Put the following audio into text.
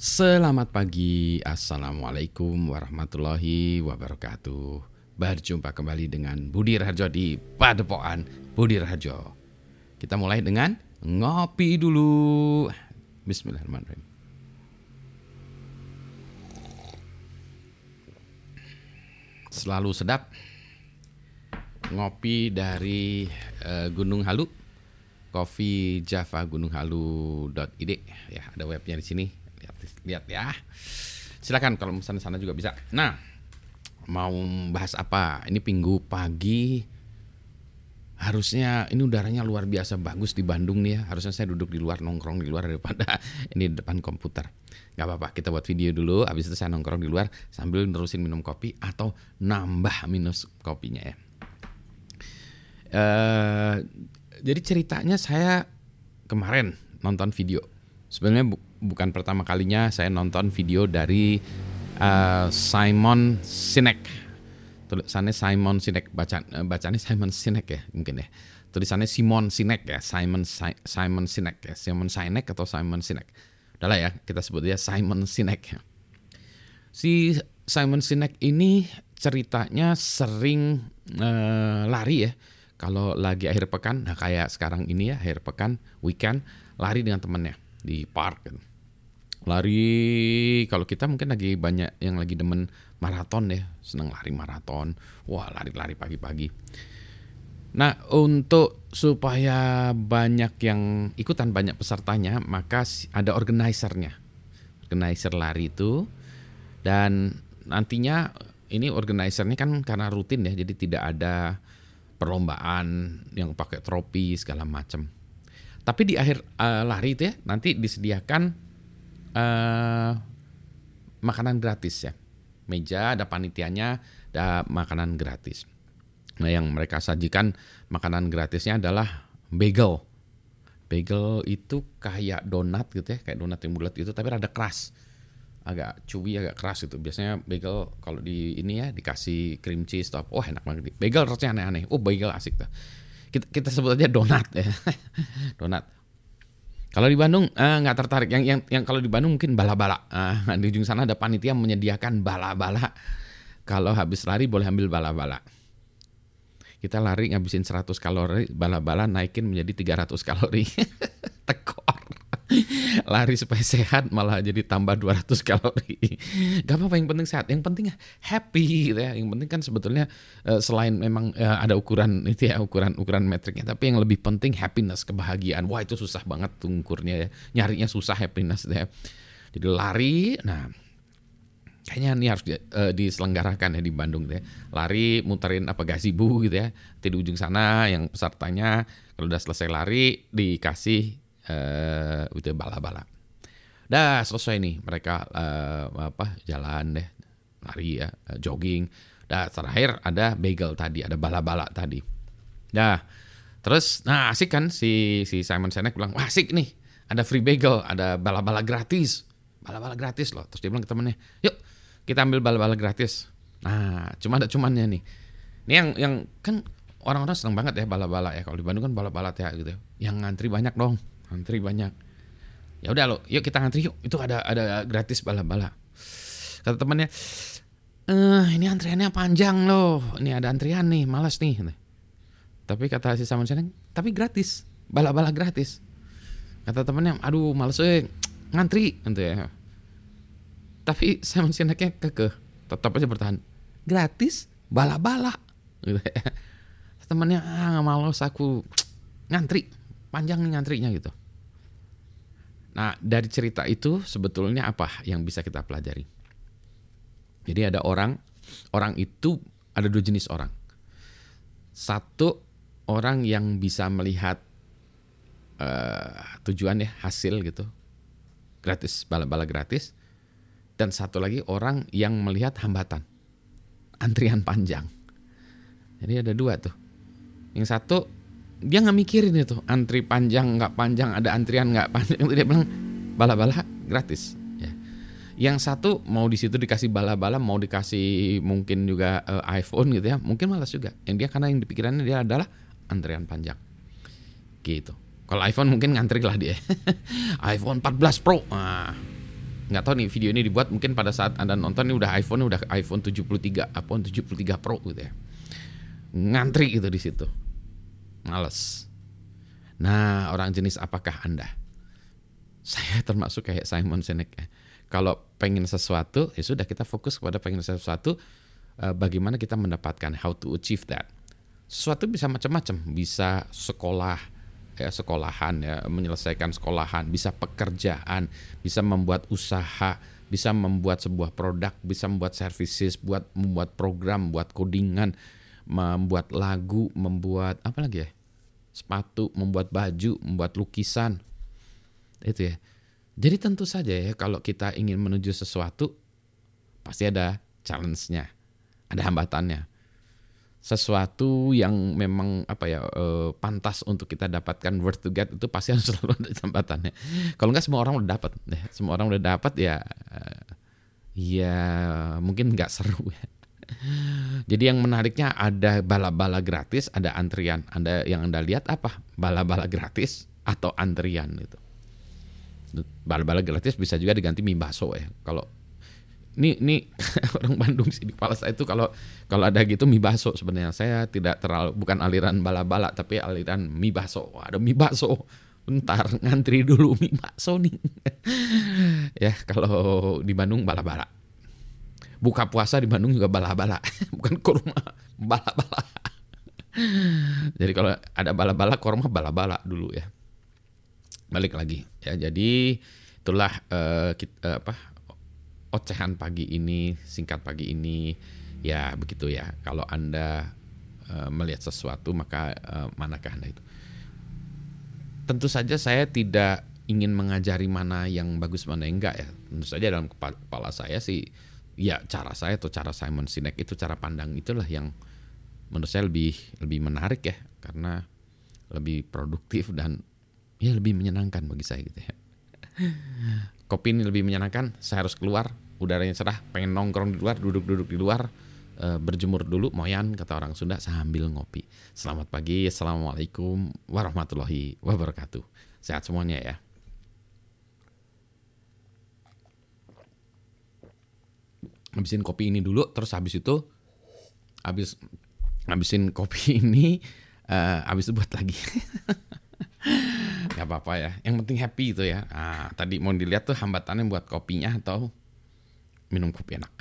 Selamat pagi, Assalamualaikum warahmatullahi wabarakatuh. Berjumpa kembali dengan Budi Raharjo di Padepokan Budi Raharjo. Kita mulai dengan ngopi dulu. Bismillahirrahmanirrahim. Selalu sedap Ngopi dari uh, Gunung Halu. Kopi Java Gunung Halu.id ya ada webnya di sini lihat ya. Silakan kalau misalnya sana juga bisa. Nah, mau bahas apa? Ini minggu pagi. Harusnya ini udaranya luar biasa bagus di Bandung nih ya. Harusnya saya duduk di luar nongkrong di luar daripada ini di depan komputer. Gak apa-apa, kita buat video dulu. Habis itu saya nongkrong di luar sambil nerusin minum kopi atau nambah minus kopinya ya. Uh, jadi ceritanya saya kemarin nonton video. Sebenarnya bukan pertama kalinya saya nonton video dari uh, Simon Sinek. Tulisannya Simon Sinek baca eh, bacanya Simon Sinek ya mungkin ya. Tulisannya Simon Sinek ya, Simon Simon Sinek ya, Simon Sinek atau Simon Sinek. Udahlah ya, kita sebut dia Simon Sinek. Si Simon Sinek ini ceritanya sering uh, lari ya. Kalau lagi akhir pekan, nah kayak sekarang ini ya akhir pekan, weekend, lari dengan temannya di park. Gitu lari kalau kita mungkin lagi banyak yang lagi demen maraton ya seneng lari maraton. Wah lari-lari pagi-pagi. Nah untuk supaya banyak yang ikutan banyak pesertanya maka ada organisernya organizer lari itu. Dan nantinya ini organisernya kan karena rutin ya jadi tidak ada perlombaan yang pakai trofi segala macam tapi di akhir uh, lari itu ya nanti disediakan uh, makanan gratis ya. Meja ada panitianya, ada makanan gratis. Nah, yang mereka sajikan makanan gratisnya adalah bagel. Bagel itu kayak donat gitu ya, kayak donat yang bulat itu tapi rada keras. Agak cuy, agak keras itu. Biasanya bagel kalau di ini ya dikasih cream cheese atau oh enak banget. Bagel rasanya aneh-aneh. Oh, bagel asik tuh. Kita, kita sebut aja donat ya. donat kalau di Bandung eh, nggak uh, tertarik. Yang yang yang kalau di Bandung mungkin bala-bala. Uh, di ujung sana ada panitia menyediakan bala-bala. Kalau habis lari boleh ambil bala-bala. Kita lari ngabisin 100 kalori, bala-bala naikin menjadi 300 kalori. Lari supaya sehat malah jadi tambah 200 kalori. Gak apa-apa yang penting sehat, yang penting happy gitu ya. Yang penting kan sebetulnya uh, selain memang uh, ada ukuran itu ya ukuran ukuran metriknya, tapi yang lebih penting happiness, kebahagiaan. Wah, itu susah banget tungkurnya ya. Nyarinya susah happiness deh. Ya. Jadi lari, nah kayaknya ini harus di, uh, diselenggarakan ya di Bandung gitu ya. Lari muterin apa gazebo gitu ya. Di ujung sana yang pesertanya kalau udah selesai lari dikasih uh, itu bala-bala. Dah selesai nih. Mereka uh, apa jalan deh. Lari ya jogging. Dah terakhir ada bagel tadi ada bala-bala tadi. Dah terus nah asik kan si si Simon Sinek bilang wah asik nih. Ada free bagel ada bala-bala gratis. Bala-bala gratis loh. Terus dia bilang ke temennya yuk kita ambil bala-bala gratis. Nah cuma ada cumannya nih. Ini yang yang kan orang-orang seneng banget ya bala-bala ya. Kalau di Bandung kan bala-bala ya gitu ya. yang ngantri banyak dong antri banyak. Ya udah lo yuk kita ngantri yuk. Itu ada ada gratis bala-bala. Kata temannya eh ini antriannya panjang loh ini ada antrian nih malas nih. Tapi kata si Saman Seneng tapi gratis bala-bala gratis. Kata temannya aduh males eh ngantri. Gitu ya. Tapi Saman Seneknya keke tetap aja bertahan. Gratis bala-bala. Gitu ya. Temannya ah nggak malas aku. Ngantri panjang nih ngantrinya gitu Nah, dari cerita itu sebetulnya apa yang bisa kita pelajari? Jadi ada orang, orang itu ada dua jenis orang. Satu orang yang bisa melihat uh, tujuan ya hasil gitu, gratis bala-bala gratis. Dan satu lagi orang yang melihat hambatan, antrian panjang. Jadi ada dua tuh. Yang satu dia nggak mikirin itu. Antri panjang nggak panjang ada antrian nggak panjang. Dia bilang bala-bala gratis. Ya. Yang satu mau di situ dikasih bala-bala mau dikasih mungkin juga uh, iPhone gitu ya mungkin malas juga. Yang dia karena yang dipikirannya dia adalah antrian panjang. Gitu. Kalau iPhone mungkin ngantri lah dia. iPhone 14 Pro. Nah, nggak tahu nih video ini dibuat mungkin pada saat anda nonton ini udah iPhone udah iPhone 73 iPhone 73 Pro gitu ya. Ngantri gitu di situ males. Nah orang jenis apakah anda? Saya termasuk kayak Simon Sinek ya. Kalau pengen sesuatu ya sudah kita fokus kepada pengen sesuatu uh, bagaimana kita mendapatkan how to achieve that. Sesuatu bisa macam-macam. Bisa sekolah ya sekolahan ya menyelesaikan sekolahan. Bisa pekerjaan bisa membuat usaha bisa membuat sebuah produk bisa membuat services buat membuat program buat codingan membuat lagu membuat apa lagi ya sepatu membuat baju membuat lukisan itu ya jadi tentu saja ya kalau kita ingin menuju sesuatu pasti ada challenge-nya ada hambatannya sesuatu yang memang apa ya uh, pantas untuk kita dapatkan worth to get itu pasti harus selalu ada tembatannya. Kalau nggak semua orang udah dapat, ya. semua orang udah dapat ya, uh, ya mungkin nggak seru ya. Jadi yang menariknya ada bala-bala gratis, ada antrian. Anda yang anda lihat apa? Bala-bala gratis atau antrian itu. Bala-bala gratis bisa juga diganti mie bakso ya. Kalau ini ini orang Bandung sih di kepala saya itu kalau kalau ada gitu mie bakso sebenarnya saya tidak terlalu bukan aliran bala-bala tapi aliran mie bakso ada mie bakso bentar ngantri dulu mie bakso nih ya kalau di Bandung bala-bala buka puasa di Bandung juga bala-bala bukan kurma bala-bala jadi kalau ada bala-bala kurma bala-bala dulu ya balik lagi ya jadi itulah uh, kita, uh, apa ocehan pagi ini, singkat pagi ini, ya begitu ya. Kalau Anda uh, melihat sesuatu, maka uh, manakah Anda itu? Tentu saja saya tidak ingin mengajari mana yang bagus mana yang enggak ya. Tentu saja dalam kepala saya sih, ya cara saya atau cara Simon Sinek itu cara pandang itulah yang menurut saya lebih lebih menarik ya, karena lebih produktif dan ya lebih menyenangkan bagi saya gitu ya. Kopi ini lebih menyenangkan saya harus keluar udaranya cerah pengen nongkrong di luar duduk-duduk di luar e, berjemur dulu moyan kata orang Sunda sambil ngopi. Selamat pagi assalamualaikum warahmatullahi wabarakatuh. Sehat semuanya ya habisin kopi ini dulu terus habis itu habis habisin kopi ini uh, habis itu buat lagi. Nggak apa-apa ya yang penting happy itu ya. Nah, tadi mau dilihat tuh hambatannya buat kopinya atau minum kopi enak